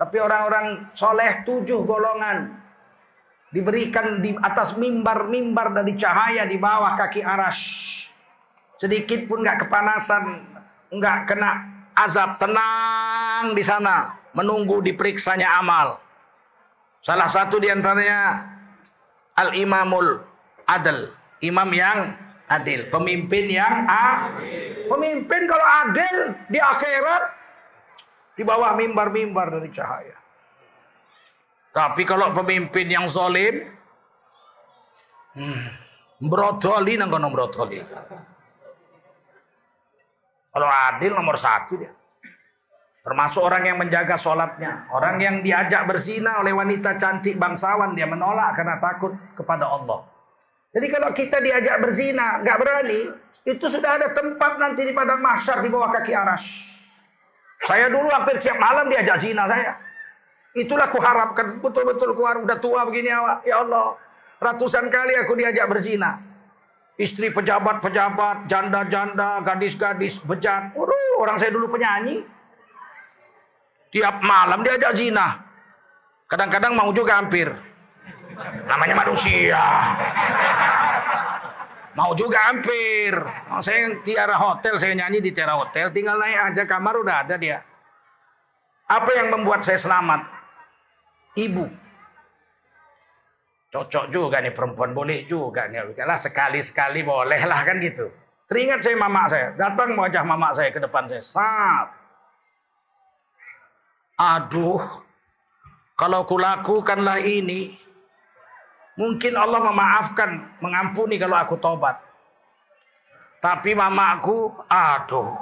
Tapi orang-orang soleh tujuh golongan. Diberikan di atas mimbar-mimbar dari cahaya di bawah kaki aras. Sedikit pun nggak kepanasan, nggak kena azab, tenang di sana, menunggu diperiksanya amal. Salah satu di antaranya Al-Imamul Adil, imam yang adil, pemimpin yang adil. Pemimpin kalau adil di akhirat di bawah mimbar-mimbar dari cahaya. Tapi kalau pemimpin yang zolim, hmm, brodoli nang kono brodoli. Kalau adil nomor satu dia. Termasuk orang yang menjaga sholatnya. Orang yang diajak berzina oleh wanita cantik bangsawan. Dia menolak karena takut kepada Allah. Jadi kalau kita diajak berzina, nggak berani. Itu sudah ada tempat nanti di padang mahsyar di bawah kaki aras. Saya dulu hampir tiap malam diajak zina saya. Itulah kuharapkan betul-betul keluar udah tua begini awak. Ya Allah, ratusan kali aku diajak berzina. Istri pejabat-pejabat, janda-janda, gadis-gadis bejat. Waduh, orang saya dulu penyanyi. Tiap malam diajak zina. Kadang-kadang mau juga hampir. Namanya manusia. Mau juga hampir. Oh, saya tiara hotel, saya nyanyi di tiara hotel. Tinggal naik aja kamar udah ada dia. Apa yang membuat saya selamat? Ibu. Cocok juga nih perempuan boleh juga nih. Sekali-sekali boleh lah kan gitu. Teringat saya mama saya. Datang wajah mama saya ke depan saya. Sat. Aduh. Kalau kulakukanlah ini. Mungkin Allah memaafkan, mengampuni kalau aku tobat. Tapi mamaku, aduh.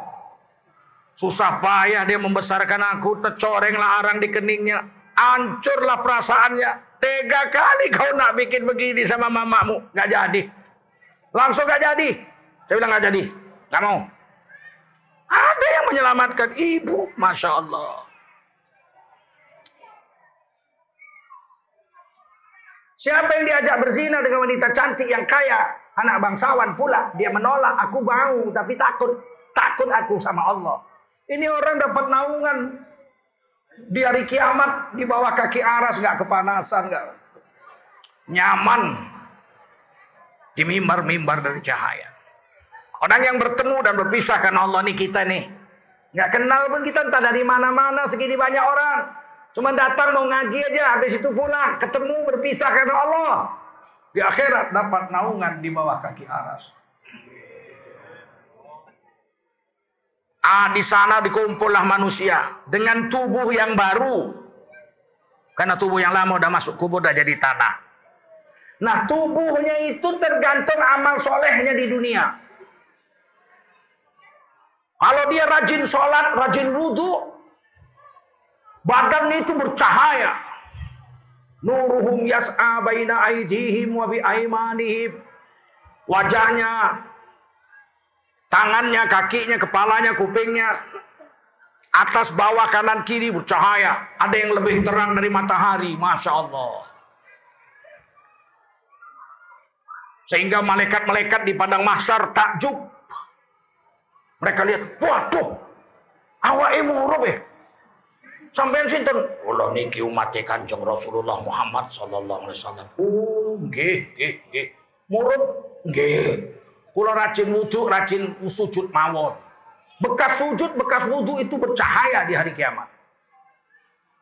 Susah payah dia membesarkan aku, tercorenglah arang di keningnya. Hancurlah perasaannya. Tega kali kau nak bikin begini sama mamamu. Gak jadi. Langsung gak jadi. Saya bilang gak jadi. Gak mau. Ada yang menyelamatkan ibu. Masya Allah. Siapa yang diajak berzina dengan wanita cantik yang kaya, anak bangsawan pula, dia menolak, aku mau tapi takut, takut aku sama Allah. Ini orang dapat naungan di hari kiamat di bawah kaki aras nggak kepanasan, nggak nyaman di mimbar-mimbar dari cahaya. Orang yang bertemu dan berpisah karena Allah nih kita nih. Nggak kenal pun kita entah dari mana-mana segini banyak orang. Cuma datang mau ngaji aja, habis itu pulang, ketemu berpisah karena Allah. Di akhirat dapat naungan di bawah kaki aras. Ah, di sana dikumpullah manusia dengan tubuh yang baru. Karena tubuh yang lama udah masuk kubur udah jadi tanah. Nah, tubuhnya itu tergantung amal solehnya di dunia. Kalau dia rajin sholat, rajin wudhu, Badannya itu bercahaya. Nuruhum yas'a baina aidihim wa bi aimanihim. Wajahnya, tangannya, kakinya, kepalanya, kupingnya, atas bawah kanan kiri bercahaya. Ada yang lebih terang dari matahari, masya Allah. Sehingga malaikat-malaikat di padang mahsyar takjub. Mereka lihat, waduh, awak ya. Sampai sinten? Kula niki umat Kanjeng Rasulullah Muhammad sallallahu alaihi wasallam. Oh, nggih, nggih, nggih. Murid nggih. Kula rajin wudu, rajin sujud mawon. Bekas sujud, bekas wudu itu bercahaya di hari kiamat.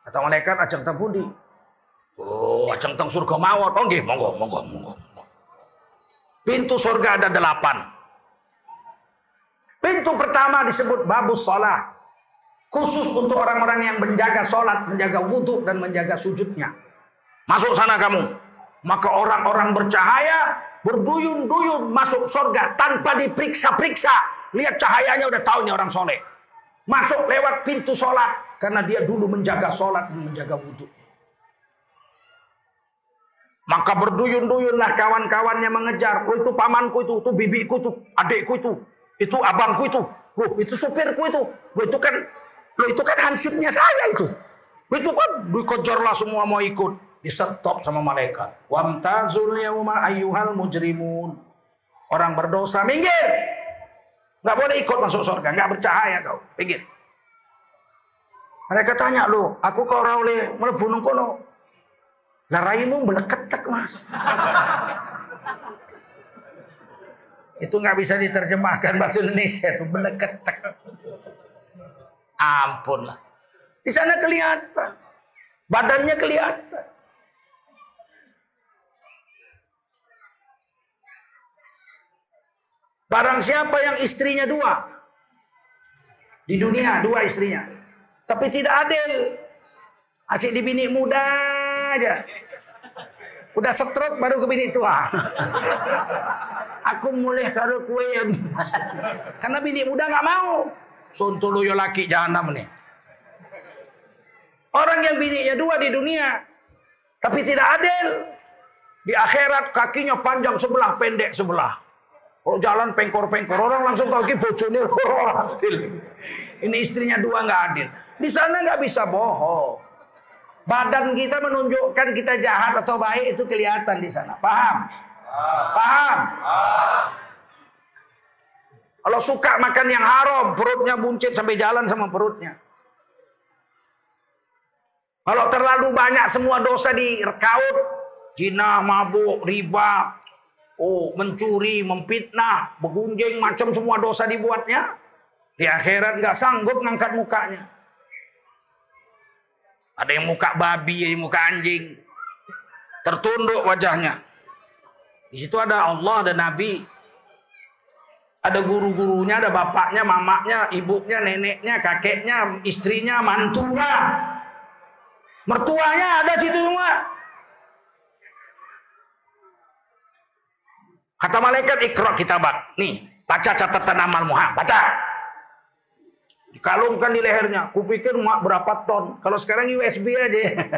Kata malaikat ajeng teng pundi? Oh, ajeng teng surga mawon. Oh nggih, monggo, monggo, monggo. Pintu surga ada delapan. Pintu pertama disebut babus sholat. Khusus untuk orang-orang yang menjaga sholat, menjaga wudhu, dan menjaga sujudnya. Masuk sana kamu. Maka orang-orang bercahaya, berduyun-duyun masuk surga tanpa diperiksa-periksa. Lihat cahayanya udah tahu nih orang soleh. Masuk lewat pintu sholat. Karena dia dulu menjaga sholat dan menjaga wudhu. Maka berduyun-duyunlah kawan-kawannya mengejar. Oh itu pamanku itu, itu bibiku itu, adikku itu, itu abangku itu, oh itu supirku itu, oh itu kan Loh itu kan hansipnya saya itu. Itu kan dikejarlah semua mau ikut. Di stop sama malaikat. Wamtazul yauma ayyuhal mujrimun. Orang berdosa minggir. Gak boleh ikut masuk surga. Gak bercahaya kau. Pinggir. Mereka tanya lu, aku kau oleh mlebu nang kono. Lah raimu meleketek, Mas. itu nggak bisa diterjemahkan bahasa Indonesia itu meleketek. Ampun lah. Di sana kelihatan. Badannya kelihatan. Barang siapa yang istrinya dua. Di dunia dua istrinya. Tapi tidak adil. Asyik di bini muda aja. Udah stroke baru ke bini tua. Aku mulai karo kue Karena bini muda nggak mau. Sontolo yo laki jahanam nih. Orang yang bininya dua di dunia. Tapi tidak adil. Di akhirat kakinya panjang sebelah, pendek sebelah. Kalau jalan pengkor-pengkor orang langsung tahu ki bojone adil. Ini istrinya dua nggak adil. Di sana nggak bisa bohong. Badan kita menunjukkan kita jahat atau baik itu kelihatan di sana. Paham? Paham? Kalau suka makan yang haram, perutnya buncit sampai jalan sama perutnya. Kalau terlalu banyak semua dosa direkaut, jinah, mabuk, riba, Oh, mencuri, memfitnah, begunjing, macam semua dosa dibuatnya. Di akhirat nggak sanggup ngangkat mukanya. Ada yang muka babi, ada yang muka anjing. Tertunduk wajahnya. Di situ ada Allah, ada Nabi. Ada guru-gurunya, ada bapaknya, mamaknya, ibunya, neneknya, kakeknya, istrinya, mantunya. Mertuanya ada situ semua. Kata malaikat ikra kitabak. Nih, baca catatan amal Muhammad. Baca. Dikalungkan di lehernya. Kupikir mak berapa ton. Kalau sekarang USB aja.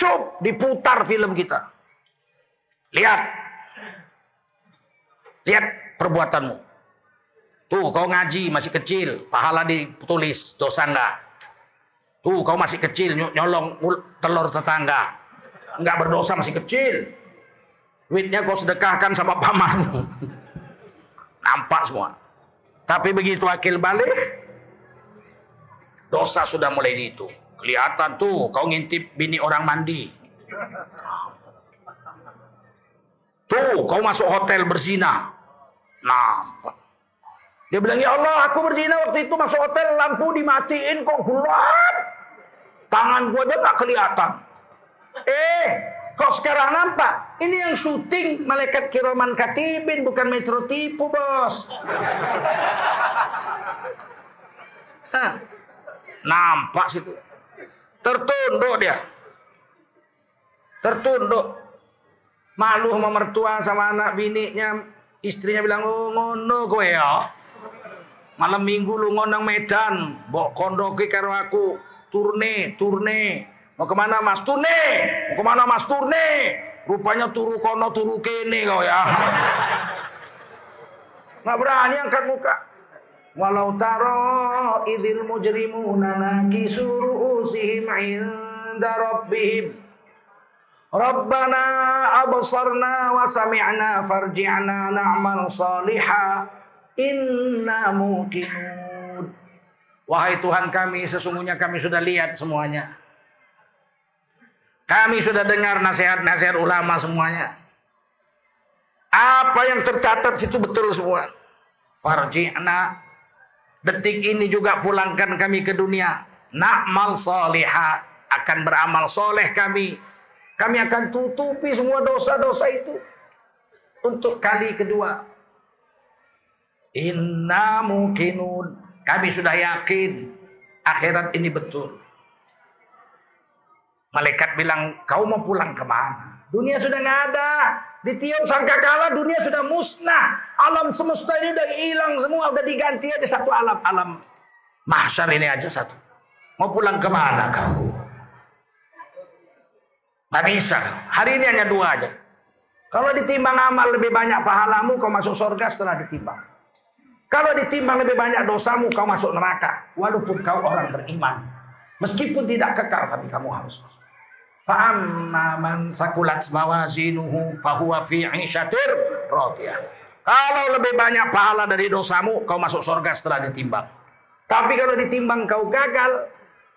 Cup, diputar film kita. Lihat. Lihat perbuatanmu. Tuh, kau ngaji masih kecil, pahala ditulis, dosa enggak. Tuh, kau masih kecil, nyolong telur tetangga. Enggak berdosa masih kecil. Duitnya kau sedekahkan sama pamanmu. Nampak semua. Tapi begitu akil balik, dosa sudah mulai di itu. Kelihatan tuh, kau ngintip bini orang mandi. Tuh, kau masuk hotel berzina. Nampak. Dia bilang, ya Allah, aku berzina waktu itu masuk hotel, lampu dimatiin kok gelap. Tangan gua aja gak kelihatan. Eh, Kok sekarang nampak? Ini yang syuting malaikat kiraman katibin bukan metro tipu bos. Hah. Nampak situ. Tertunduk dia. Tertunduk. Malu sama mertua sama anak bininya. Istrinya bilang, oh ngono kowe ya. Malam minggu lu ngondang Medan. Bok kondoki karo aku. Turne, turne. Mau ke mana mas? Turne. Mau ke mana mas? Turne. Rupanya turu kono turu kene kau ya. Nggak berani angkat muka. Walau taro idil mujrimuna nakisu ru'usihim inda rabbihim. Rabbana absarna wa sami'na farji'na na'mal saliha inna muqinun. Wahai Tuhan kami, sesungguhnya kami sudah lihat semuanya. Kami sudah dengar nasihat-nasihat ulama semuanya. Apa yang tercatat situ betul semua. Farji'na. Detik ini juga pulangkan kami ke dunia. Na'mal salihah. Akan beramal soleh kami. Kami akan tutupi semua dosa-dosa itu. Untuk kali kedua. Inna mukinun. Kami sudah yakin. Akhirat ini betul. Malaikat bilang, kau mau pulang ke mana? Dunia sudah nggak ada. Ditiup sangkakala dunia sudah musnah. Alam semesta ini udah hilang semua. Udah diganti aja satu alam. Alam mahsyar ini aja satu. Mau pulang ke mana kau? Bisa. Hari ini hanya dua aja. Kalau ditimbang amal lebih banyak pahalamu, kau masuk surga setelah ditimbang. Kalau ditimbang lebih banyak dosamu, kau masuk neraka. Walaupun kau orang beriman. Meskipun tidak kekal, tapi kamu harus masuk. Fa'amma man sakulat mawazinuhu fahuwa fi 'isyatir. Kalau lebih banyak pahala dari dosamu, kau masuk surga setelah ditimbang. Tapi kalau ditimbang kau gagal,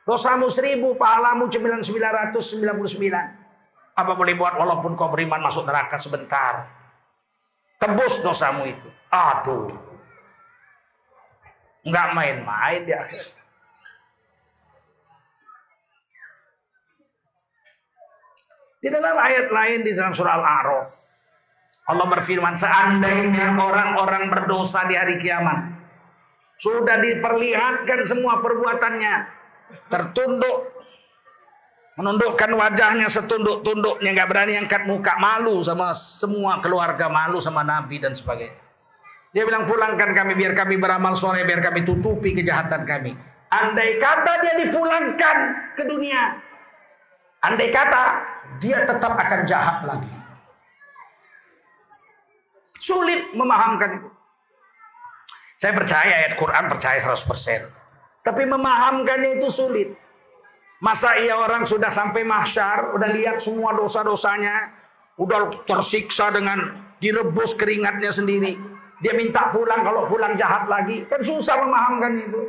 dosamu seribu, pahalamu sembilan. Apa boleh buat walaupun kau beriman masuk neraka sebentar. Tebus dosamu itu. Aduh. Nggak main-main di. Di dalam ayat lain di dalam surah Al-A'raf. Allah berfirman, seandainya orang-orang berdosa di hari kiamat sudah diperlihatkan semua perbuatannya. Tertunduk. Menundukkan wajahnya setunduk-tunduknya. Gak berani angkat muka malu sama semua keluarga. Malu sama Nabi dan sebagainya. Dia bilang pulangkan kami biar kami beramal soleh. Biar kami tutupi kejahatan kami. Andai kata dia dipulangkan ke dunia. Andai kata dia tetap akan jahat lagi. Sulit memahamkan itu. Saya percaya ayat Quran percaya 100%. Tapi memahamkannya itu sulit. Masa iya orang sudah sampai mahsyar, udah lihat semua dosa-dosanya, udah tersiksa dengan direbus keringatnya sendiri. Dia minta pulang, kalau pulang jahat lagi. Kan susah memahamkan itu.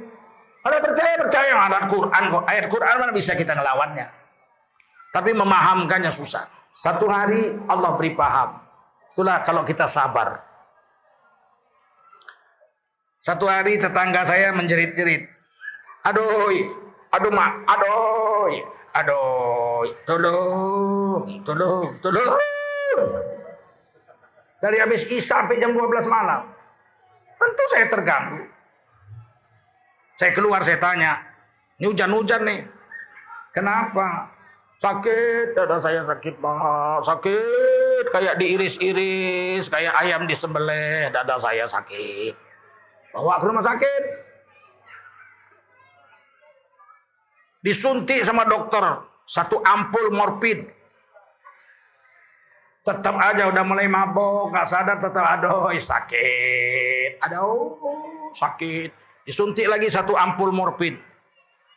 Ada percaya percaya ada Quran. Ayat Quran mana bisa kita ngelawannya. Tapi memahamkannya susah. Satu hari Allah beri paham. Itulah kalau kita sabar. Satu hari tetangga saya menjerit-jerit. Aduh, aduh mak, aduh, aduh, tolong, tolong, tolong. Dari habis kisah sampai jam 12 malam. Tentu saya terganggu. Saya keluar, saya tanya. Ini hujan-hujan nih. Kenapa? Sakit, dada saya sakit banget, sakit. Kayak diiris-iris, kayak ayam disembelih, dada saya sakit. Bawa ke rumah sakit. Disuntik sama dokter. Satu ampul morfin. Tetap aja udah mulai mabok, nggak sadar tetap aduh sakit. Aduh sakit. Disuntik lagi satu ampul morfin.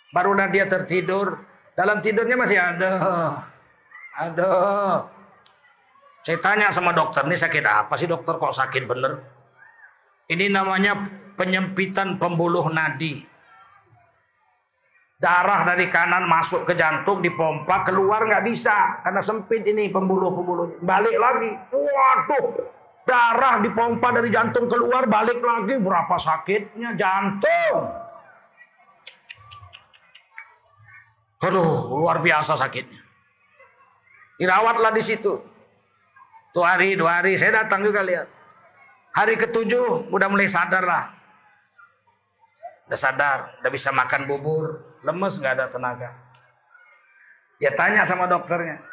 Barulah dia tertidur. Dalam tidurnya masih ada. Ada. Saya tanya sama dokter, ini sakit apa sih dokter kok sakit bener? Ini namanya penyempitan pembuluh nadi. Darah dari kanan masuk ke jantung dipompa keluar nggak bisa karena sempit ini pembuluh-pembuluh. Balik lagi, waduh, darah dipompa dari jantung keluar balik lagi berapa sakitnya jantung. Aduh, luar biasa sakitnya. Dirawatlah di situ. Tuh hari, dua hari, saya datang juga lihat. Hari ketujuh udah mulai sadar lah. Udah sadar, udah bisa makan bubur, lemes nggak ada tenaga. Dia tanya sama dokternya,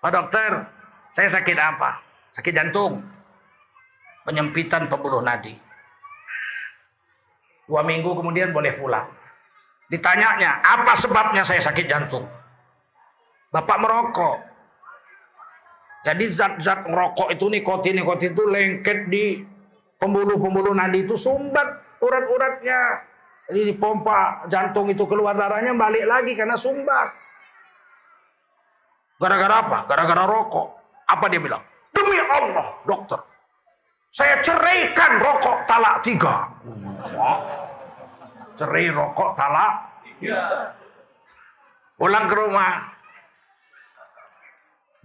Pak dokter, saya sakit apa? Sakit jantung, penyempitan pembuluh nadi. Dua minggu kemudian boleh pulang. Ditanyanya, apa sebabnya saya sakit jantung? Bapak merokok. Jadi zat-zat rokok itu nikotin, nikotin itu lengket di pembuluh-pembuluh nadi itu sumbat urat-uratnya jadi pompa jantung itu keluar darahnya balik lagi karena sumbat. Gara-gara apa? Gara-gara rokok. Apa dia bilang? Demi Allah, dokter. Saya ceraikan rokok talak tiga. Cerai rokok talak tiga. Pulang ke rumah.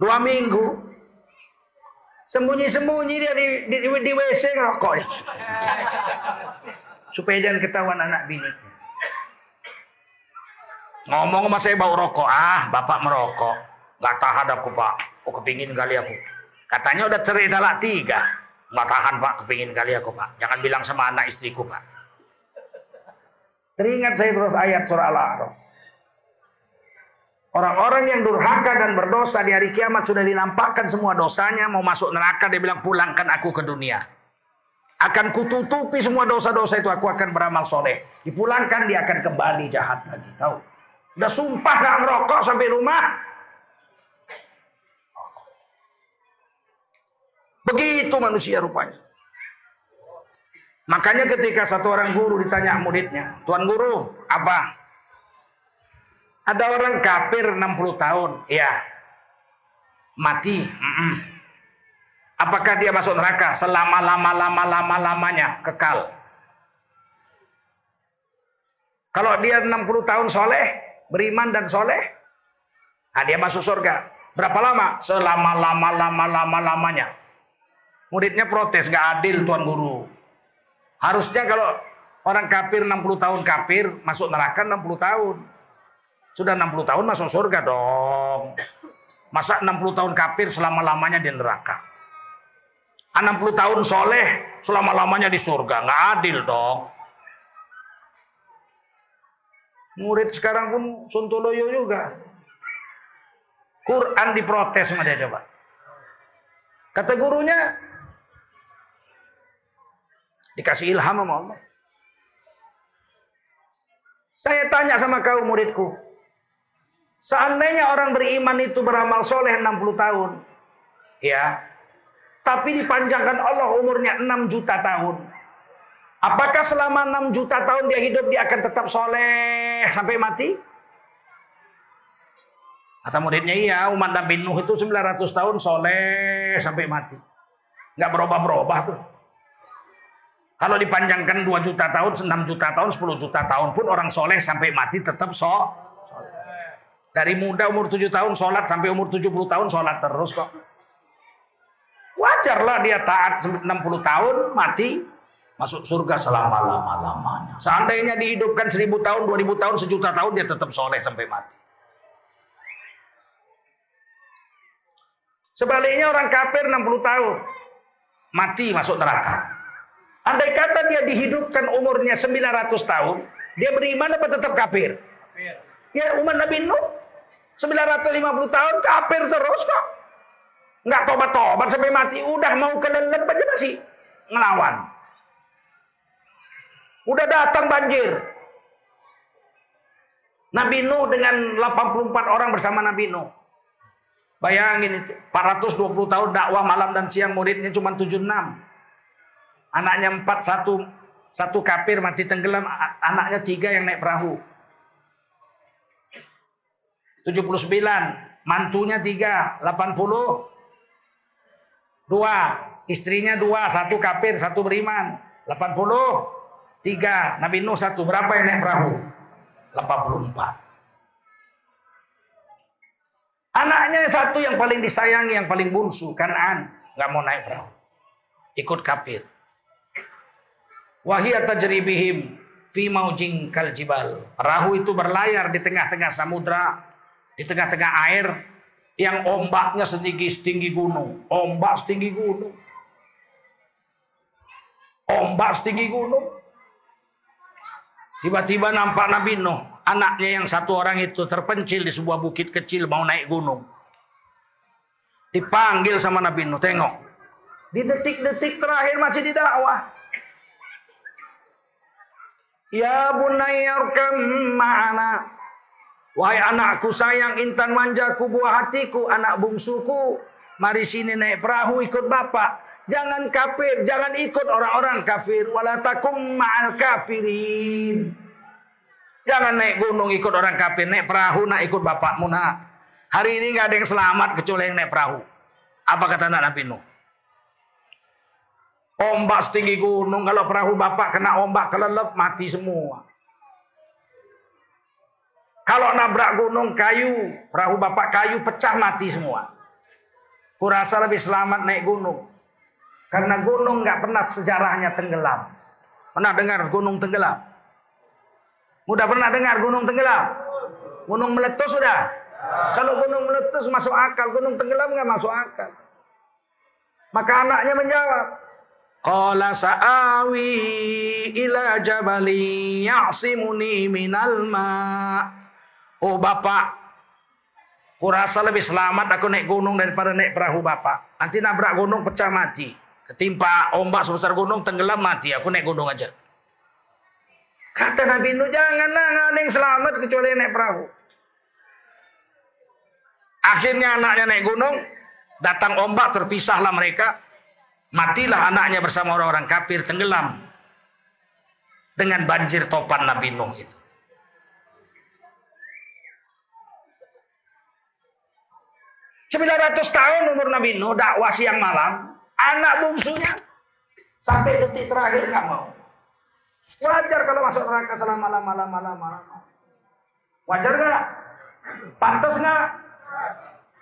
Dua minggu. Sembunyi-sembunyi dia di, di, di, di WC rokoknya supaya jangan ketahuan anak bini. Ngomong sama saya bau rokok, ah bapak merokok, nggak tahan aku pak, oh kepingin kali aku. Katanya udah cerai talak tiga, nggak tahan pak, kepingin kali aku pak. Jangan bilang sama anak istriku pak. Teringat saya terus ayat surah Al-A'raf. Orang-orang yang durhaka dan berdosa di hari kiamat sudah dinampakkan semua dosanya, mau masuk neraka, dia bilang pulangkan aku ke dunia. Akan kututupi semua dosa-dosa itu aku akan beramal soleh. Dipulangkan dia akan kembali jahat lagi. Tahu? Udah sumpah gak ngerokok sampai rumah. Begitu manusia rupanya. Makanya ketika satu orang guru ditanya muridnya, Tuan guru, apa? Ada orang kafir 60 tahun, iya. Mati, mm -mm. Apakah dia masuk neraka selama-lama-lama-lama-lamanya kekal? Kalau dia 60 tahun soleh, beriman dan soleh, nah dia masuk surga. Berapa lama? Selama-lama, lama-lama, lamanya. Muridnya protes, nggak adil Tuan Guru. Harusnya kalau orang kafir 60 tahun kafir, masuk neraka 60 tahun. Sudah 60 tahun masuk surga dong. Masa 60 tahun kafir selama-lamanya di neraka. 60 tahun soleh selama-lamanya di surga. Nggak adil dong. Murid sekarang pun Sontoloyo juga. Quran diprotes sama dia coba. Kata gurunya, dikasih ilham sama Allah. Saya tanya sama kau muridku, seandainya orang beriman itu beramal soleh 60 tahun, ya, tapi dipanjangkan Allah umurnya 6 juta tahun. Apakah selama 6 juta tahun dia hidup dia akan tetap soleh sampai mati? Kata muridnya iya, umat Nabi Nuh itu 900 tahun soleh sampai mati. Nggak berubah-berubah tuh. Kalau dipanjangkan 2 juta tahun, 6 juta tahun, 10 juta tahun pun orang soleh sampai mati tetap so. Dari muda umur 7 tahun sholat sampai umur 70 tahun sholat terus kok. Wajarlah dia taat 60 tahun mati masuk surga selama-lama-lamanya. Seandainya dihidupkan 1000 tahun, 2000 tahun, sejuta tahun dia tetap soleh sampai mati. Sebaliknya orang kafir 60 tahun mati masuk neraka. Andai kata dia dihidupkan umurnya 900 tahun, dia beriman apa tetap kafir? Kafir. Ya umat Nabi Nuh 950 tahun kafir terus kok. Nggak tobat-tobat sampai mati, udah mau kelelep aja masih ngelawan. Udah datang banjir. Nabi Nuh dengan 84 orang bersama Nabi Nuh. Bayangin itu, 420 tahun dakwah malam dan siang muridnya cuma 76. Anaknya 4, satu, satu kafir mati tenggelam, anaknya tiga yang naik perahu. 79, mantunya tiga, 80, dua, istrinya dua, satu kafir, satu beriman. 80, tiga, Nabi Nuh satu, berapa yang naik perahu? 84. Anaknya satu yang paling disayangi, yang paling bungsu, Kanan, nggak mau naik perahu, ikut kafir. Wahia tajribihim fi maujing kal jibal. Perahu itu berlayar di tengah-tengah samudra, di tengah-tengah air yang ombaknya setinggi setinggi gunung, ombak setinggi gunung. Ombak setinggi gunung. Tiba-tiba nampak Nabi Nuh Anaknya yang satu orang itu terpencil di sebuah bukit kecil mau naik gunung. Dipanggil sama Nabi Nuh, tengok. Di detik-detik terakhir masih di dakwah. Ya bunayyarkam ma'ana. Wahai anakku sayang intan manjaku buah hatiku, anak bungsuku. Mari sini naik perahu ikut bapak. Jangan kafir, jangan ikut orang-orang kafir. Walatakum ma'al kafirin. Jangan naik gunung ikut orang kafir, naik perahu nak ikut bapakmu nak. Hari ini nggak ada yang selamat kecuali yang naik perahu. Apa kata anak Nabi Nuh? Ombak setinggi gunung, kalau perahu bapak kena ombak kelelep mati semua. Kalau nabrak gunung kayu, perahu bapak kayu pecah mati semua. Kurasa lebih selamat naik gunung. Karena gunung nggak pernah sejarahnya tenggelam. Pernah dengar gunung tenggelam? Udah pernah dengar gunung tenggelam? Gunung meletus sudah? Kalau gunung meletus masuk akal, gunung tenggelam nggak masuk akal. Maka anaknya menjawab, Qala sa'awi ila jabali ya'simuni minal ma. Oh bapak, kurasa lebih selamat aku naik gunung daripada naik perahu bapak. Nanti nabrak gunung pecah mati. Ketimpa ombak sebesar gunung tenggelam mati. Aku naik gunung aja. Kata Nabi Nuh, nggak ada selamat kecuali naik perahu. Akhirnya anaknya naik gunung, datang ombak, terpisahlah mereka. Matilah anaknya bersama orang-orang kafir tenggelam dengan banjir topan Nabi Nuh itu. Sembilan ratus tahun umur Nabi Nuh dakwah siang malam, anak bungsunya sampai detik terakhir nggak mau. Wajar kalau masuk neraka selama lama-lama lama-lama. Wajar nggak? Pantas nggak?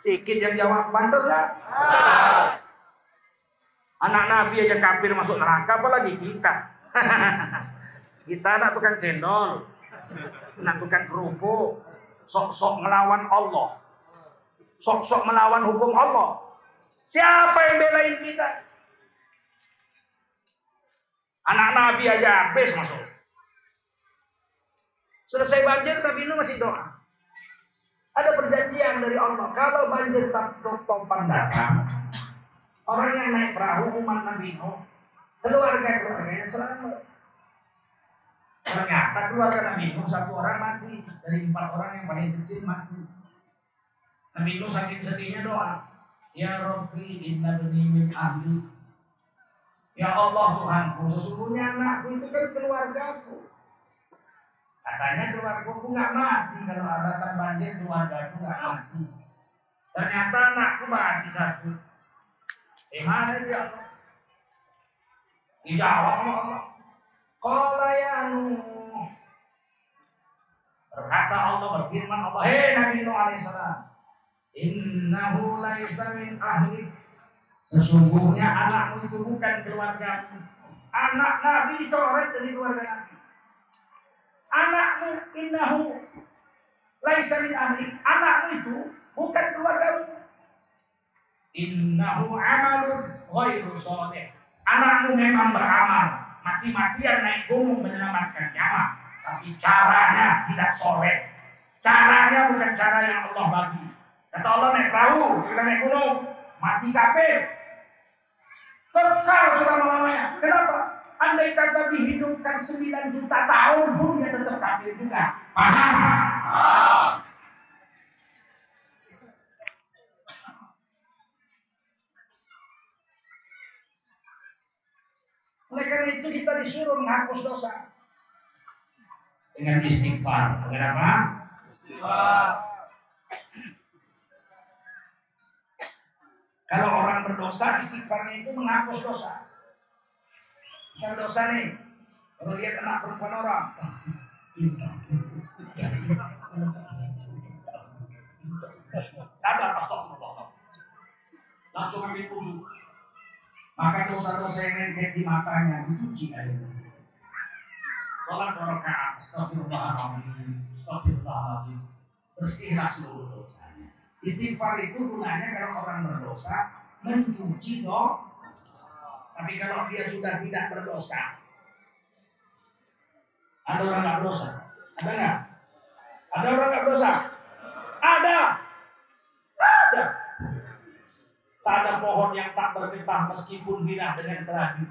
Sikit yang jawab, pantas nggak? Anak Nabi aja kafir masuk neraka, apalagi kita. kita anak tukang cendol, anak tukang kerupuk, sok-sok melawan Allah, sok-sok melawan hukum Allah. Siapa yang belain kita? Anak Nabi aja habis masuk. Selesai banjir tapi ini masih doa. Ada perjanjian dari Allah. Kalau banjir tak topan datang, Orang yang naik perahu umat Nabi Nuh, keluarga-keluarganya selamat. Ternyata keluarga Nabi Nuh satu orang mati dari empat orang yang paling kecil mati. Nabi Nuh saking sedihnya doa, Ya Rabbi inna bani min ahli. Ya Allah Tuhanku, sesungguhnya anakku itu kan keluargaku. Katanya keluargaku nggak mati kalau ada banjir keluargaku nggak mati. Ternyata anakku mati satu. Gimana dia? Dijawab sama Allah. Qala ya. Berkata Allah berfirman Allah, "Hei Nabi Nuh alaihissalam, innahu laisa min ahli." Sesungguhnya anakmu itu bukan keluarga Anak Nabi dicoret dari keluarga Nabi. Anakmu innahu laisa min ahli. Anakmu itu bukan keluargamu. Innahu amalun ghairu soleh. Anakmu memang beramal. Mati-matian naik gunung menyelamatkan nyawa. Tapi caranya tidak soleh. Caranya bukan cara yang Allah bagi. Kata Allah naik perahu, kita naik gunung. Mati kafir. Kekal selama-lamanya. Kenapa? Andai kata dihidupkan 9 juta tahun pun dia tetap kafir juga. Paham? Paham. Oleh karena itu kita disuruh menghapus dosa. Dengan istighfar. Dengan apa? Istighfar. Kalau orang berdosa, istighfarnya itu menghapus dosa. Kalau dosa nih, kalau lihat anak perempuan orang, sadar astagfirullah. Langsung ambil wudhu. Maka dosa-dosa yang lengket di matanya dicuci air. Sholat rakaat, astagfirullahaladzim, astagfirullahaladzim. Bersihlah seluruh dosanya. Istighfar itu gunanya kalau orang berdosa mencuci dosa. Tapi kalau dia sudah tidak berdosa, ada orang nggak berdosa? Ada nggak? Ada orang nggak berdosa? Ada. Ada. Tak ada pohon yang tak bergetah meskipun binah dengan terakhir.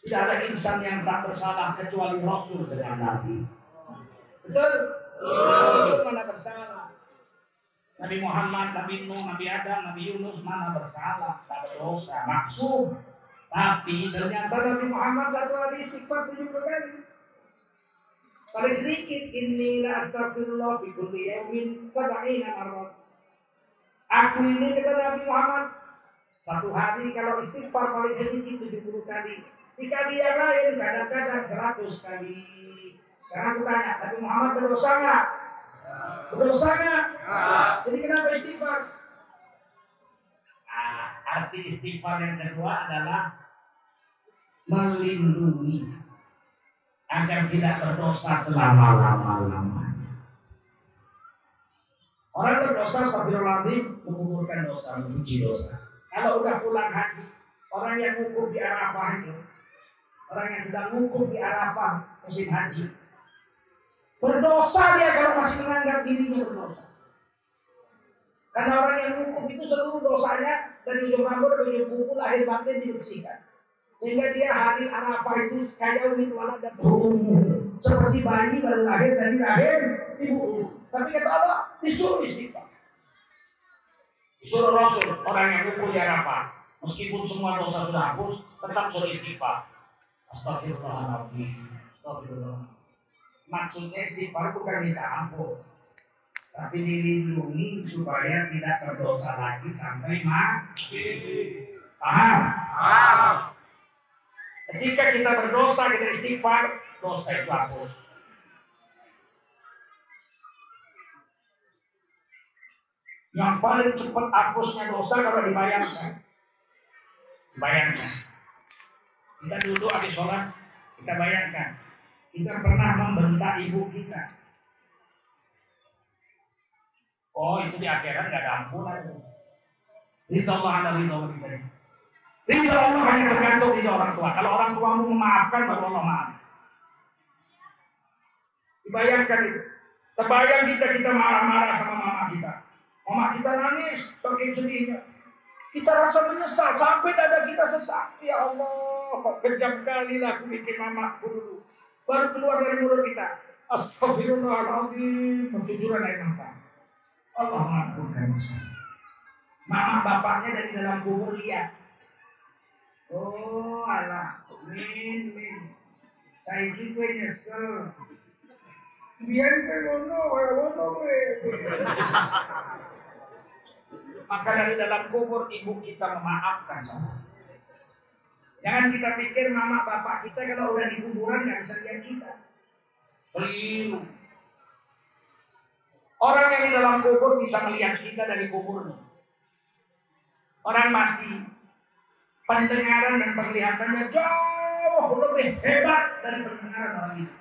Tidak ada insan yang tak bersalah kecuali Rasul dengan Nabi. Betul? Betul mana bersalah? Nabi Muhammad, Nabi Nuh, Nabi Adam, Nabi Yunus mana bersalah, tak berdosa, maksud. Tapi ternyata Nabi Muhammad satu hari istighfar tujuh kali. Paling sedikit ini la astagfirullah fi kulli yawmin sab'ina marrat. Aku ini kata Nabi Muhammad satu hari kalau istighfar paling sedikit 70 kali. Dikali yang lain kadang-kadang 100 kali. Sekarang aku tanya, Nabi Muhammad berdosa nggak? Berdosa nggak? Jadi kenapa istighfar? Nah, arti istighfar yang kedua adalah melindungi agar tidak berdosa selama-lama-lamanya. Orang berdosa, astagfirullahaladzim, menguburkan dosa, mencuci dosa. Kalau udah pulang haji, orang yang wukuf di Arafah itu, orang yang sedang wukuf di Arafah musim haji, berdosa dia kalau masih menganggap dirinya berdosa. Karena orang yang wukuf itu seluruh dosanya dari ujung rambut ke ujung kuku lahir batin dibersihkan. Sehingga dia hari Arafah itu kayak unit wala dan seperti bayi baru lahir dari lahir ibu. Tapi kata Allah disuruh istighfar. Disuruh Rasul orang yang kumpul di Arafah. Meskipun semua dosa sudah hapus, tetap suruh istighfar. Astagfirullahaladzim. Astagfirullah. Maksudnya istighfar bukan minta ampun. Tapi dilindungi supaya tidak berdosa lagi sampai mati. Paham? Paham. Ketika kita berdosa, kita istighfar, dosa itu hapus. Yang paling cepat hapusnya dosa kalau dibayangkan. Bayangkan. Kita duduk habis sholat, kita bayangkan. Kita pernah membentak ibu kita. Oh itu di akhirat nggak ada ampunan. Ridho Allah anda ridho. Ridho Allah hanya tergantung ridho orang tua. Kalau orang tuamu memaafkan baru Allah maaf. Dibayangkan itu. Terbayang kita kita marah-marah sama mama kita. Mama kita nangis saking sedihnya. Kita rasa menyesal sampai dada kita sesak. Ya Allah, kejam kali lah aku bikin mamaku dulu. Baru keluar dari mulut kita. Astagfirullahaladzim. Pencucuran air mata. Allah mengampunkan dosa. Mama bapaknya dari dalam kubur lihat. Oh Allah, min min. Saya gue nyesel. Biar ngono, ngono Maka dari dalam kubur ibu kita memaafkan sama. Jangan kita pikir mama bapak kita kalau udah di kuburan nggak bisa lihat kita. Keliru. Orang yang di dalam kubur bisa melihat kita dari kuburnya. Orang mati, pendengaran dan penglihatannya jauh lebih hebat dari pendengaran orang itu.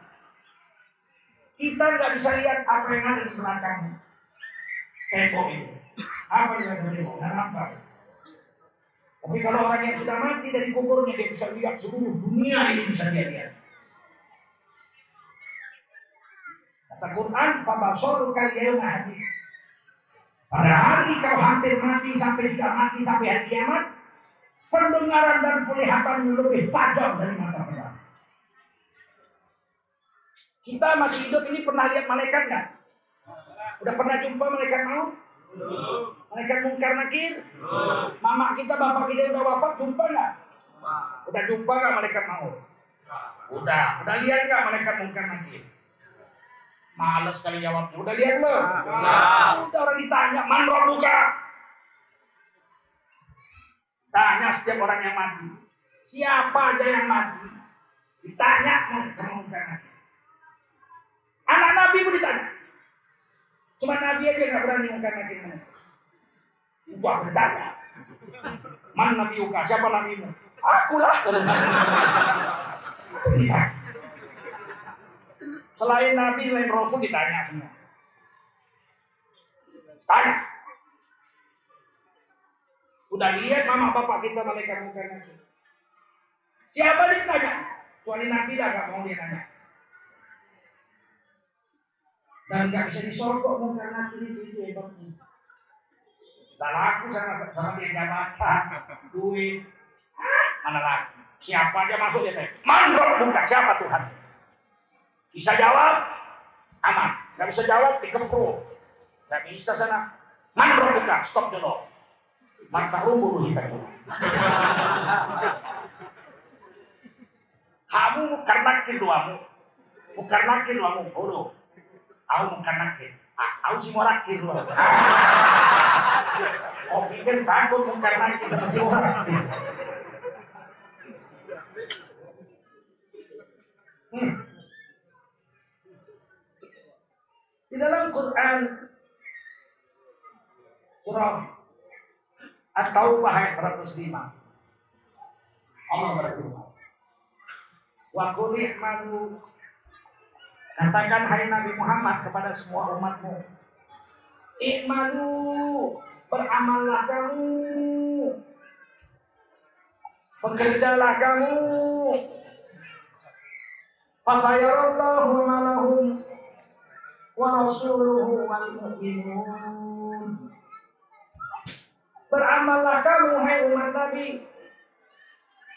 Kita nggak bisa lihat apa yang ada di belakangnya. Tembok itu. Apa yang ada di tembok? Tapi kalau orang yang sudah mati dari kuburnya dia bisa lihat seluruh dunia ini bisa dia lihat. Kata Quran, "Fabasol kalian hati." Pada hari kau hampir mati sampai tidak mati sampai hari kiamat, pendengaran dan penglihatanmu lebih tajam dari mata pedang. Kita masih hidup ini pernah lihat malaikat nggak? Udah pernah jumpa malaikat maut? Malaikat mungkar nakir? Mama kita, bapak kita udah wafat jumpa nggak? Udah jumpa nggak malaikat maut? Udah. Udah lihat nggak malaikat mungkar nakir? Males kali jawabnya. Udah lihat lo? Udah orang ditanya, man buka. Tanya setiap orang yang mati. Siapa aja yang mati? Ditanya sama mungkar nakir. Anak Nabi pun ditanya. Cuma Nabi aja nggak berani mungkar nakir. Gua bertanya. Man Nabi Uka? Siapa Nabimu? Akulah. Selain Nabi, selain Rasul ditanya semua. Tanya. Udah lihat mama bapak kita malaikat muka nanti. Siapa yang tanya? Kecuali Nabi dah gak mau dia tanya. Dan gak bisa disogok muka nanti itu, itu hebatnya. Tak laku sama, sama dia jabatan, duit, mana lagi. Siapa aja masuk dia tanya. Mandrok buka siapa Tuhan? Bisa jawab, aman. Gak bisa jawab, dikempru. Gak bisa sana. Mandrok buka, stop dulu. Maka rubuh kita dulu. Kamu bukan nakir doamu. Bukan nakir doamu. Bodoh. Aku bukan nakir. Aku si morakir doamu. Oh pikir takut bukan nakir. Si morakir. Hmm. Di dalam Quran surah At-Taubah ayat 105 Allah berfirman Wa qul Katakan hai Nabi Muhammad kepada semua umatmu I'malu Beramallah kamu Bekerjalah kamu Fasayarallahu malahum wa rasuluhu wal mu'minun. Beramallah kamu hai umat Nabi.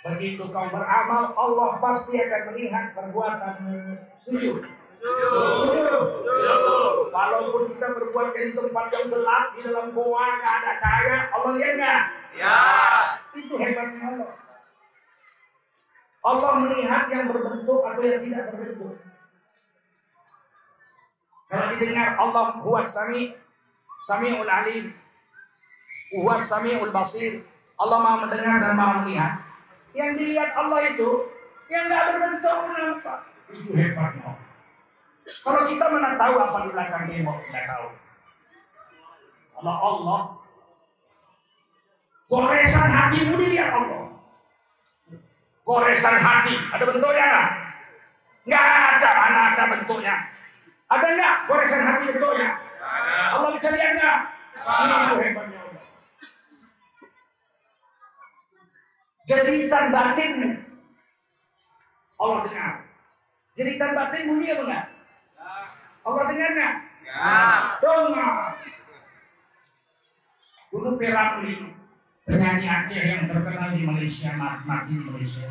Begitu kau beramal, Allah pasti akan melihat perbuatanmu. Setuju? Walaupun kita berbuat di tempat yang gelap di dalam goa nggak ada cahaya, Allah lihat nggak? Ya. Itu hebatnya Allah. Allah melihat yang berbentuk atau yang tidak berbentuk. Kalau didengar Allah huwas sami, sami'ul alim, huwas sami'ul basir. Allah maha mendengar dan maha melihat. Yang dilihat Allah itu Yang nggak berbentuk kenapa? Itu hebatnya. Kalau kita mana tahu apa di belakang tembok, nggak tahu. Allah Allah, goresan hatimu dilihat Allah. Goresan hati, ada bentuknya nggak? Nggak ada, mana ada bentuknya. Ada nggak goresan hati bentuknya? Allah bisa lihat nggak? Itu hebatnya Allah. Jeritan batin Allah dengar. Jeritan batin bunyi apa enggak? Allah dengar nggak? Dengar. Dulu Peramli, penyanyi Aceh yang terkenal di Malaysia, mati di Malaysia.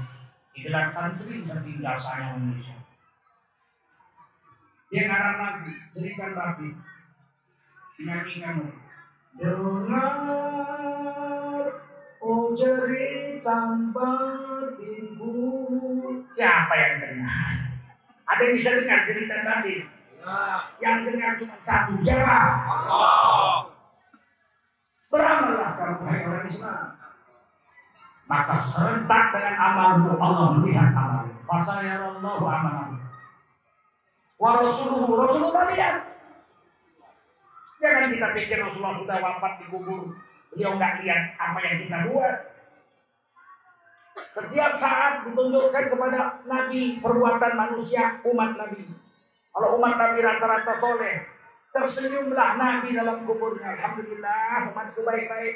Digelarkan sering tertinggal saya Malaysia. Dia ngarang lagi, jeritan batin. Nyanyikan Dengar, oh jeritan batinku. Siapa yang dengar? Ada yang bisa dengar jeritan batin? Yang dengar cuma satu, siapa? Beramallah kamu hai orang Islam. Maka serentak dengan amalmu Allah melihat amalmu. Fasayarallahu amalahu. Wa rasuluhu Rasulullah lihat. Jangan kita pikir Rasulullah sudah wafat di kubur. Beliau nggak lihat apa yang kita buat. Setiap saat ditunjukkan kepada Nabi perbuatan manusia umat Nabi. Kalau umat Nabi rata-rata soleh, tersenyumlah Nabi dalam kuburnya. Alhamdulillah, umatku baik-baik.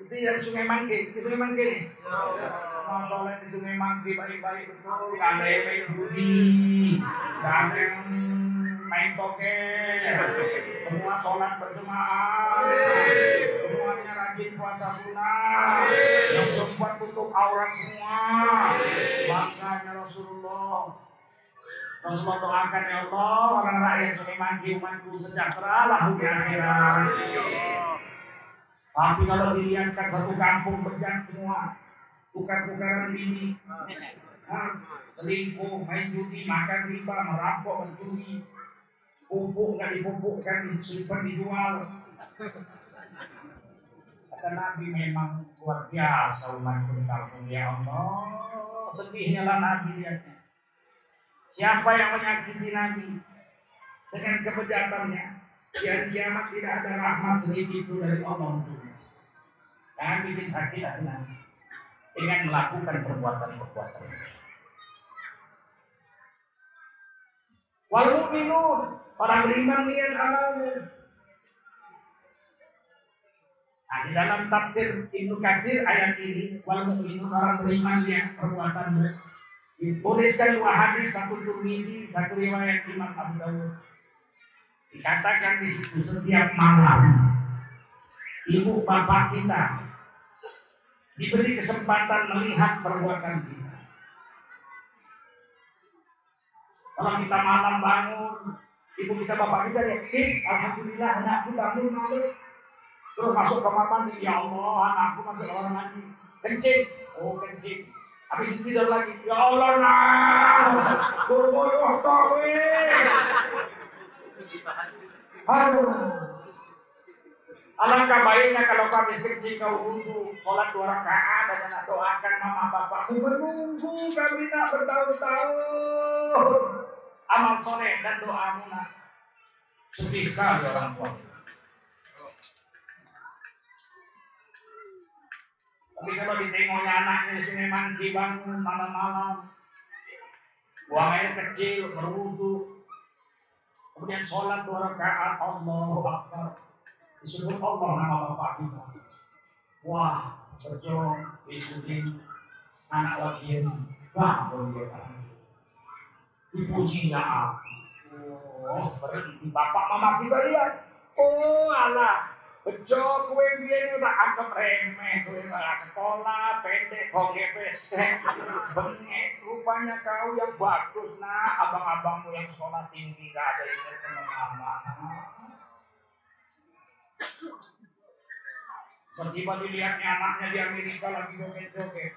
Itu yang Sungai Mangke, di Sungai Mangke nih. Mau soleh di Sungai Mangke baik-baik betul. Gak ada yang main judi, gak ada yang main toket. Semua sholat berjemaah. Semuanya rajin puasa sunnah. Yang perempuan tutup aurat semua. Bangkanya Rasulullah. Rasulullah doakan ya Allah orang rakyat Sungai Mangki umatku sejahtera lah di akhirat. Tapi kalau dilihatkan satu kampung berjam semua, tukar-tukaran ini, selingkuh, main judi, makan riba, merampok, mencuri, pupuk nggak dipupukkan, disimpan, dijual. Kata Nabi memang luar biasa umatku di kampung ya Allah. Sedihnya lah Nabi lihatnya. Siapa yang menyakiti Nabi dengan kebejatannya, di hari kiamat tidak ada rahmat sedikit itu dari Allah untuknya. Jangan bikin sakit hati Nabi dengan melakukan perbuatan-perbuatan. Wal mu'minun, orang beriman lihat amalnya. Nah, di dalam tafsir Ibnu Katsir ayat ini, wal mu'minun orang beriman lihat perbuatan Dituliskan dua hadis, satu Turmidi, satu riwayat Imam Abu Dawud. Dikatakan di situ setiap malam ibu bapak kita diberi kesempatan melihat perbuatan kita. Kalau kita malam bangun, ibu kita bapak kita lihat, eh, alhamdulillah anakku bangun malam. Terus masuk kamar mandi, ya Allah anakku masuk kamar mandi. Kencing, oh kencing. Habis itu tidur lagi. Ya Allah nah. Berbodoh tawi. Aduh. Alangkah baiknya kalau kami kecil kau wudhu, sholat dua rakaat dan nak doakan mama bapakmu menunggu kami nak bertahun-tahun. Amal soleh dan doamu nak. Sedih kali orang tua. Tapi kalau ditengoknya anaknya sini mandi bangun malam-malam, buang air kecil, berwudu, kemudian sholat dua rakaat, Allah Akbar, disebut Allah nama bapak kita. Wah, berjuang, ikutin anak lagi wah dia Dipujinya aku. Oh, berhenti bapak mama kita lihat. Oh, Allah, Bejo kue biyen tak anggap remeh kue malah sekolah pendek pesek bengek rupanya kau yang bagus nah abang-abangmu yang sekolah tinggi gak ada yang mama. Seperti dilihatnya anaknya di Amerika lagi joget-joget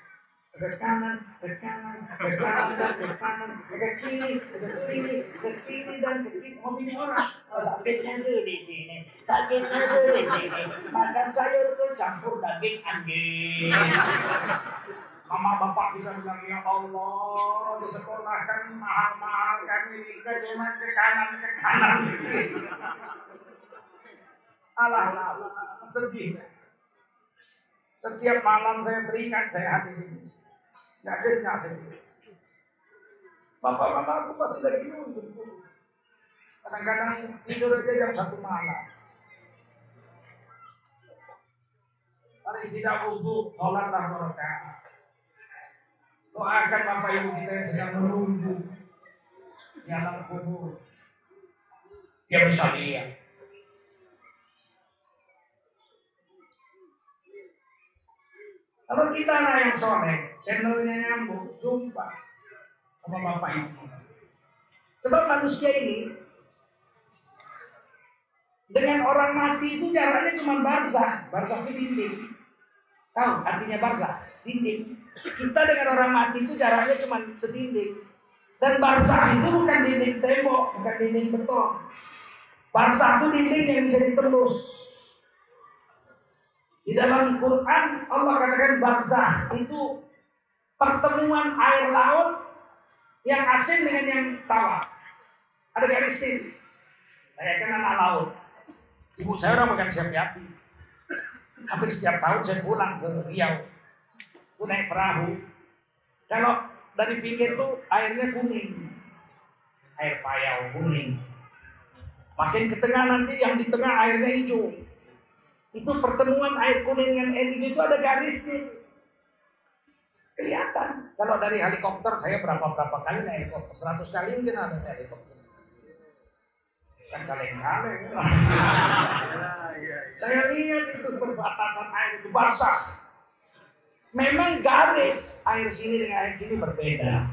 ke kanan, ke kanan, ke kanan, ke kanan, ke kiri, ke kiri, ke kiri dan ke kiri. Mobilnya orang, sakitnya tuh di sini, sakitnya tuh di sini. Makan sayur tuh campur daging anjing. Mama bapak bisa bilang ya Allah di sekolah kan mahal-mahal ini ke cuma ke kanan ke kanan. alah alah sedih. Setiap malam saya teringat saya hati ini. Yakinnya saya. Bapak mama aku pasti lagi. Kadang-kadang tidur aja jam satu malam. Paling tidak sholatlah dua rakaat. Doakan Bapak Ibu kita yang sedang menunggu di alam kubur. Dia bisa lihat. Kalau kita lah yang soleh, channelnya nyambung, jumpa sama Bapak Ibu. Sebab manusia ini dengan orang mati itu jaraknya cuma barzah, barzah itu dinding. Tahu artinya barzah? Dinding. Kita dengan orang mati itu jaraknya cuma sedinding. Dan barzah itu bukan dinding tembok, bukan dinding beton. Barzah itu dinding yang bisa ditembus. Di dalam Quran Allah katakan barzah itu pertemuan air laut yang asin dengan yang tawar. Ada garis tim. Saya kenal anak laut. Ibu saya orang bukan siap api. Hampir setiap tahun saya pulang ke Riau. Aku naik perahu. Kalau dari pinggir tuh airnya kuning. Air payau kuning. Makin ke tengah nanti yang di tengah airnya hijau. Itu pertemuan air kuning dengan air hijau itu ada garisnya. Kelihatan. Kalau dari helikopter saya berapa-berapa kali naik helikopter. 100 kali mungkin ada helikopter kan kaleng-kaleng. Saya lihat itu perbatasan air itu basah. Memang garis air sini dengan air sini berbeda.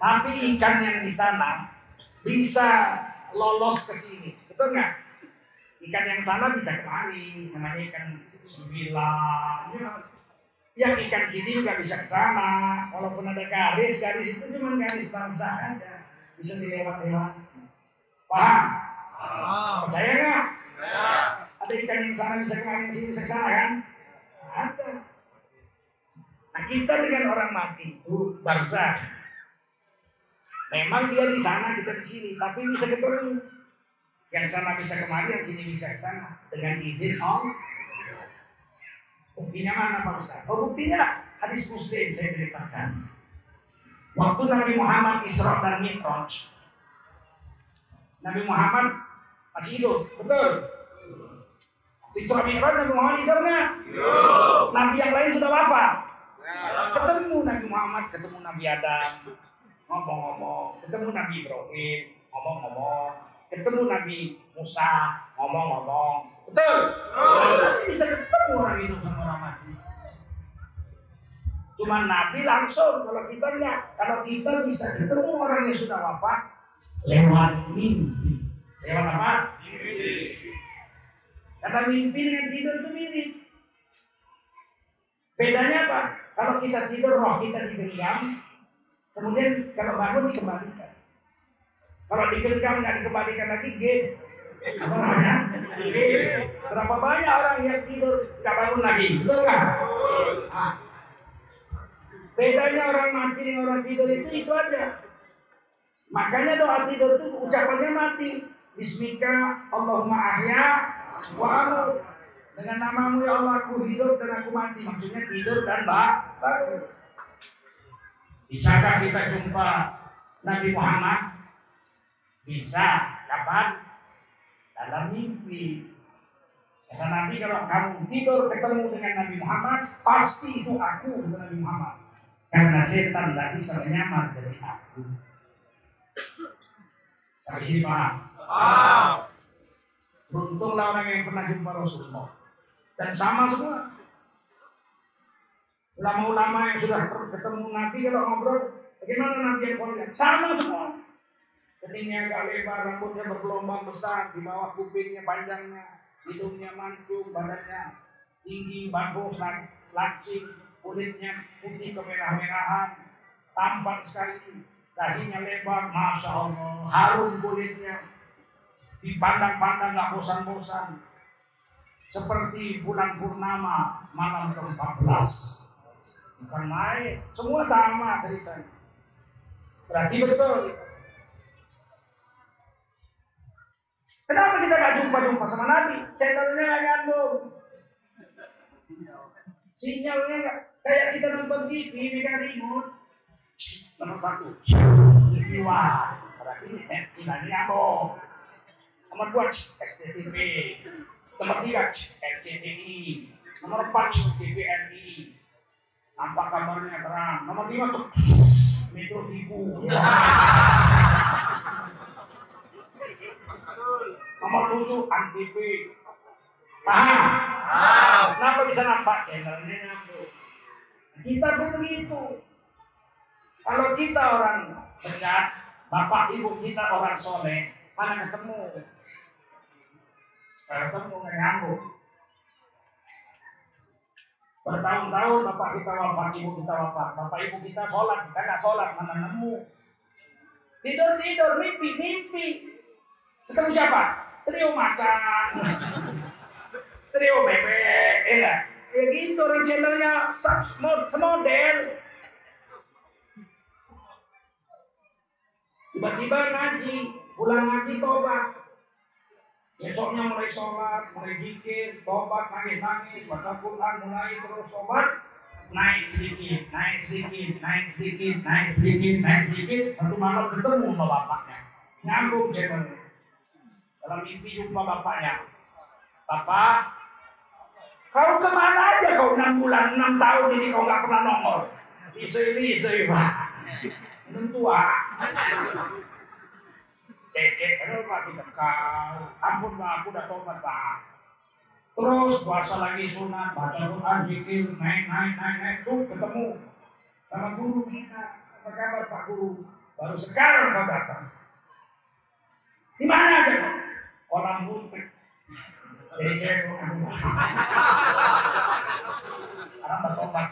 Tapi ikan yang di sana bisa lolos ke sini. Betul nggak? Ikan yang sana bisa kemari, namanya ikan sembilan. Yang ikan sini juga bisa ke sana. Walaupun ada garis, garis itu cuma garis bangsa aja. Bisa dilewat-lewat. Paham? Percaya nggak? Ya. Ada ikan yang sana bisa kemarin sini bisa sana kan? Ada. Nah kita dengan orang mati itu bangsa. Memang dia di sana, kita di sini, tapi bisa ketemu. Yang sana bisa kemari, yang sini bisa ke sana dengan izin Allah. Buktinya mana Pak Ustaz? Oh buktinya hadis muslim saya ceritakan. Waktu Nabi Muhammad Isra dan Mi'raj. Nabi Muhammad masih hidup, betul? Isra Mi'raj Nabi Muhammad hidup nggak? Nabi yang lain sudah wafat. Ketemu Nabi Muhammad, ketemu Nabi Adam, ngomong-ngomong, ketemu Nabi Ibrahim, ngomong-ngomong, ketemu Nabi Musa, ngomong-ngomong. Betul? Bisa ketemu orang sama orang mati. Cuma Nabi langsung, kalau kita enggak. Kalau kita bisa ketemu orang yang sudah wafat lewat mimpi. Lewat apa? Mimpi. Kata mimpi dengan tidur itu mirip. Bedanya apa? Kalau kita tidur, roh kita digenggam. Kemudian kalau bangun dikembalikan. Kalau digenggam nggak dikembalikan lagi, game. Berapa banyak orang yang tidur nggak bangun lagi? Betul? Ah. Bedanya orang mati dengan orang tidur itu itu aja. Makanya doa tidur itu ucapannya mati. Bismika Allahumma ahya wa amut. Dengan namamu ya Allah aku hidup dan aku mati. Maksudnya tidur dan bangun. Bisakah kita jumpa Nabi Muhammad? Bisa. Kapan? Dalam mimpi. Kata Nabi kalau kamu tidur ketemu dengan Nabi Muhammad, pasti itu aku dengan Nabi Muhammad. Karena setan tidak bisa menyamar dari aku. Sampai sini paham? Wow. Beruntunglah orang yang pernah jumpa Rasulullah. Dan sama semua. Ulama-ulama yang sudah ketemu Nabi kalau ngobrol, bagaimana Nabi yang? Sama semua. Keningnya agak lebar, rambutnya bergelombang besar, di bawah kupingnya panjangnya, hidungnya mancung, badannya tinggi, bagus, lancip, kulitnya putih kemerah-merahan, tampan sekali, dahinya lebar, masya Allah, harum kulitnya, dipandang-pandang nggak bosan-bosan seperti bulan purnama malam ke-14 Bukan main, semua sama ceritanya. Berarti betul. Kenapa kita gak jumpa-jumpa sama Nabi? Channelnya gak nyambung. Sinyalnya gak. Kayak kita nonton TV, megang remote. Nomor satu. TV wah. Berarti ini sinyalnya nyambung. Nomor dua, SCTV. Nomor tiga, RCTI. Nomor empat, TVRI. Nampak gambarnya terang. Nomor lima, Metro TV. Nomor tujuh, Antv. Paham? Paham. Kenapa bisa nampak channelnya nyambung? Kita begitu. Kalau kita orang benar, bapak ibu kita orang soleh, mana ketemu? Ketemu nggak nyambung. Bertahun-tahun bapak kita wafat, ibu kita wafat. Bapak ibu kita sholat, kita nggak sholat, mana nemu? Tidur-tidur, mimpi-mimpi. Ketemu siapa? Trio macan. Trio bebek, ya Ya gitu, orang channelnya semodel. Tiba-tiba ngaji, pulang ngaji tobat. Besoknya mulai sholat, mulai zikir, tobat, nangis-nangis, baca Quran, mulai terus sholat, naik sedikit, naik sedikit, naik sedikit, naik sedikit, naik sedikit, satu malam ketemu sama bapaknya. Nyambung channelnya. Dalam mimpi jumpa bapaknya. Bapak, kau ke mana aja kau enam bulan, enam tahun ini kau nggak pernah nongol. Isu ini, isu ini, Pak. Belum tua. Keke, kenapa kita kau? Ampun Pak, aku udah tobat Pak. Terus puasa lagi sunat, baca Quran, zikir, naik, naik, naik, naik, tuh ketemu sama guru kita. Apa kabar Pak Guru? Baru sekarang kau datang. Di mana aja kau? Jadi cewek Karena bertobat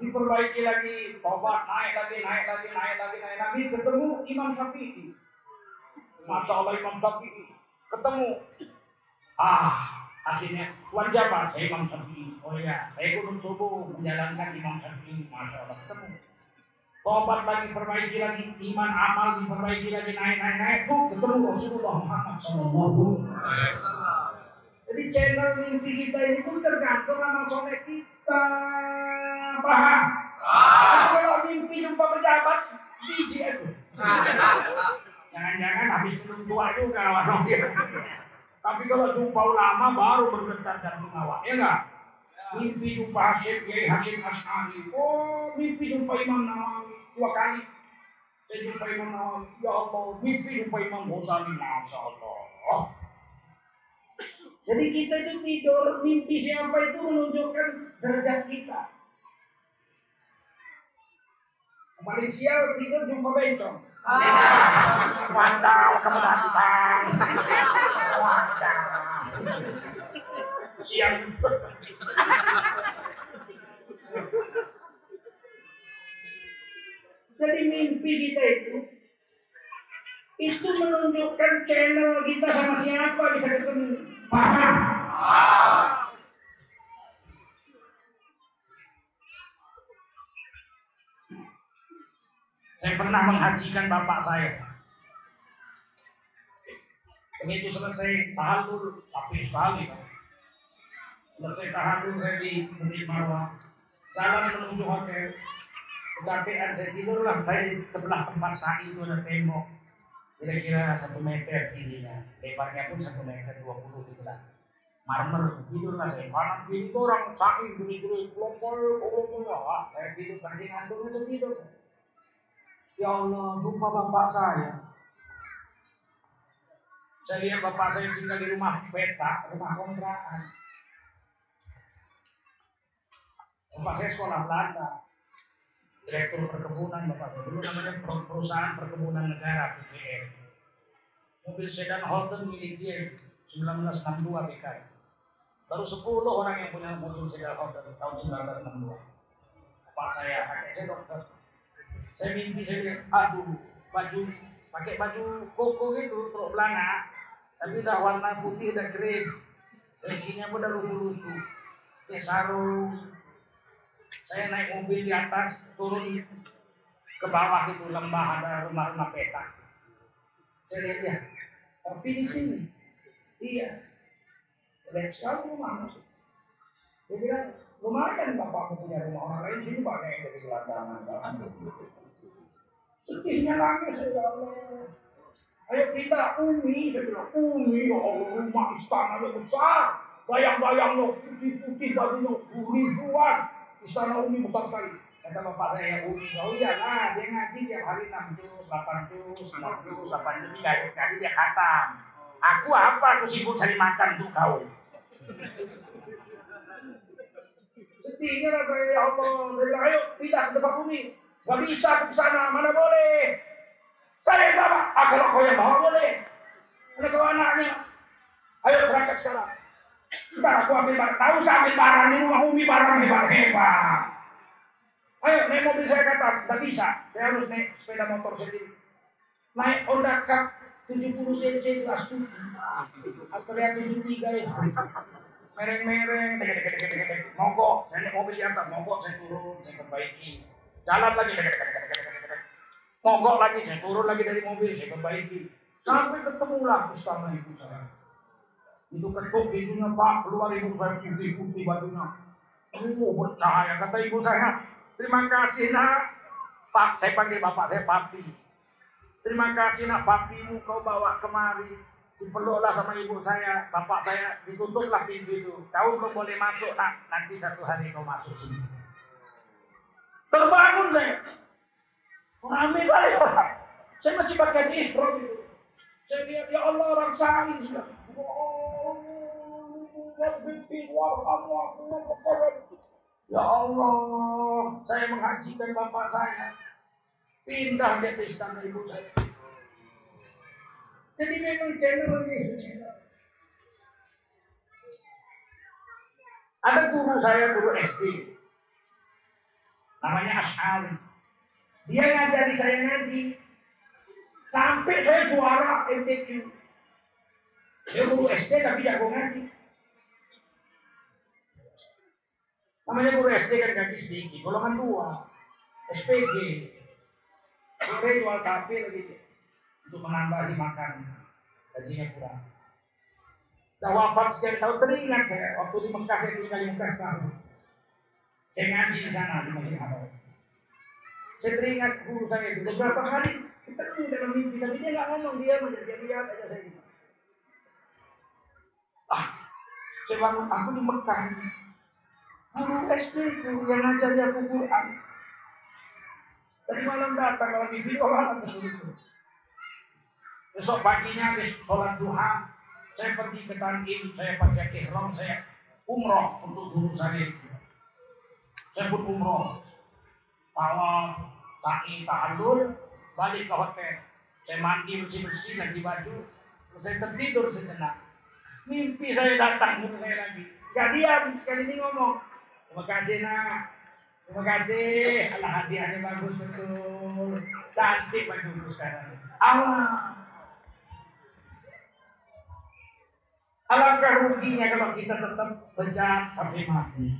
diperbaiki lagi, tobat naik lagi, naik lagi, naik lagi, naik lagi, ketemu Imam Syafi'i. Masya Allah Imam Syafi'i, ketemu. Ah, akhirnya Tuan siapa? Saya Imam Syafi'i. Oh iya, saya kunut subuh menjalankan Imam Syafi'i. Masya Allah ketemu. Tobat lagi, perbaiki lagi, iman amal diperbaiki lagi, naik, naik, naik. Tuh ketemu Rasulullah Muhammad SAW. Jadi channel mimpi kita ini pun tergantung sama soleh kita. Paham? Kalau mimpi jumpa pejabat, biji aku. Jangan-jangan habis minum tua juga orang Tapi kalau jumpa ulama baru bergetar jantung awak, ya enggak? Mimpi jumpa Hashim, Kiai Hashim Ash'ari. Oh, mimpi jumpa Imam Nawawi dua kali. Saya jumpa Imam Nawawi. Ya Allah, mimpi jumpa Imam Ghazali. Masya Allah. Jadi kita itu tidur mimpi siapa itu menunjukkan derajat kita. Paling sial tidur jumpa bencong. Wandal kamu datang. Wandal. Sial. Jadi mimpi kita itu itu menunjukkan channel kita sama siapa bisa ketemu. Paham? Saya pernah menghajikan bapak saya. Begitu selesai tahallul, tapi sekali Selesai tahallul saya di Bukit Marwah. Jalan menuju hotel. Kecapean saya tidur lah. Saya di sebelah tempat saya itu ada tembok. Kira-kira satu meter tingginya. Lebarnya pun satu meter dua puluh gitu lah. Marmer tidur lah saya. Kiri itu orang saking gini-gini. Kelompok, kelompok, wah. Saya tidur tadi ngantuk itu tidur. Ya Allah, jumpa bapak saya. Saya lihat bapak saya tinggal di rumah peta, rumah kontrakan. Bapak saya sekolah Belanda. Direktur perkebunan bapak. Dulu namanya perusahaan perkebunan negara PPN. Mobil sedan Holden milik dia 1962 PKI. Baru 10 orang yang punya mobil sedan Holden tahun 1962. Bapak saya, kakek saya dokter. Saya mimpi saya bilang, aduh, baju pakai baju koko gitu, terus belana, tapi udah warna putih dan kering, rekinya pun udah lusuh-lusuh, kayak sarung. Saya naik mobil di atas, turun ke bawah itu lembah ada rumah-rumah petak. Saya lihat ya, tapi di sini, iya, lihat sekali rumah masuk. Dia bilang, lumayan bapakku punya rumah orang lain sini banyak yang jadi gelandangan. Sedihnya nangis ya Allah. Ayo kita umi, saya bilang umi ya Allah rumah istana besar. Bayang-bayang lo putih-putih bajunya ribuan. Istana umi besar sekali. Kata bapak saya umi, oh iya lah dia ngaji tiap hari 6 juz, 8 juz, 9 juz, 8 juz, 3 juz sekali dia khatam. Aku apa? Aku sibuk cari makan untuk kau. Sedihnya lah saya, ya Allah. Saya bilang, ayo pindah ke tempat bumi. Gak bisa ke sana, mana boleh. Saya yang bawa. Ah, kau yang bawa boleh. Ada kau anaknya. Ayo berangkat sekarang. Ntar aku ambil barang. Tahu saya ambil barang di rumah Umi barang hebat-hebat. Ayo naik mobil saya kata, tidak bisa. Saya harus naik sepeda motor sendiri. Naik Honda Cup 70 cc kelas 7. Astrea 73 itu. Mereng-mereng, mogok. Saya naik mobil di atas, mogok saya turun, saya perbaiki. Jalan lagi, mogok lagi, saya turun lagi dari mobil, saya perbaiki. Sampai ketemulah istana ibu saya. Itu ketuk pintunya Pak, keluar ibu saya putih-putih bajunya. Oh, bercahaya, kata ibu saya. Terima kasih nak. Pak, saya panggil bapak saya papi. Terima kasih nak papimu kau bawa kemari. Dipeluklah sama ibu saya, bapak saya, ditutuplah pintu itu. Kau belum boleh masuk nak, nanti satu hari kau masuk sini. Terbangun saya. Ramai balik orang. Saya masih pakai ihram itu. Saya lihat ya Allah orang saling sudah. Ya Allah, saya menghajikan bapak saya. Pindah dia ke istana ibu saya. Jadi memang channel. Ada guru saya, guru SD. Namanya Ash'ari. Dia ngajari saya ngaji. Sampai saya juara MTQ. Dia guru SD tapi jago ngaji. Namanya guru SD kan gaji sedikit, golongan dua. SPG. Sore jual kafe lagi untuk menambahi makan. Gajinya kurang. Dah wafat sekian tahun teringat saya waktu di Mekah saya tinggal di Mekah setahun. Saya ngaji di sana di Haram. Saya teringat guru saya itu beberapa kali kita ketemu dalam mimpi tapi dia nggak ngomong dia dia lihat aja saya gitu. Ah, saya bangun aku di Mekah. Guru SD guru yang ngajar aku Quran. Tadi malam datang mimpi oh malam itu. Besok paginya habis sholat duha, saya pergi ke Tanjim, saya pakai ihram, saya umroh untuk guru saya. Saya pun umroh. Tawaf, sa'i, tahallul, balik ke hotel. Saya mandi bersih-bersih, ganti baju, terus saya tertidur sejenak. Mimpi saya datang guru saya lagi. Gak diam, sekali ini ngomong. Terima kasih nak. Terima kasih. Allah hadiahnya bagus betul. Cantik bajumu sekarang. Allah. Alangkah ruginya kalau kita tetap bejat sampai mati.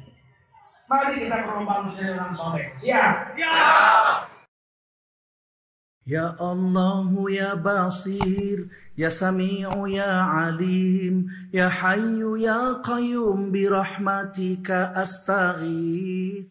Mari kita berlomba menjadi orang soleh. Siap. Siap. Ya Allah ya Basir يا سميع يا عليم يا حي يا قيوم برحمتك أستغيث.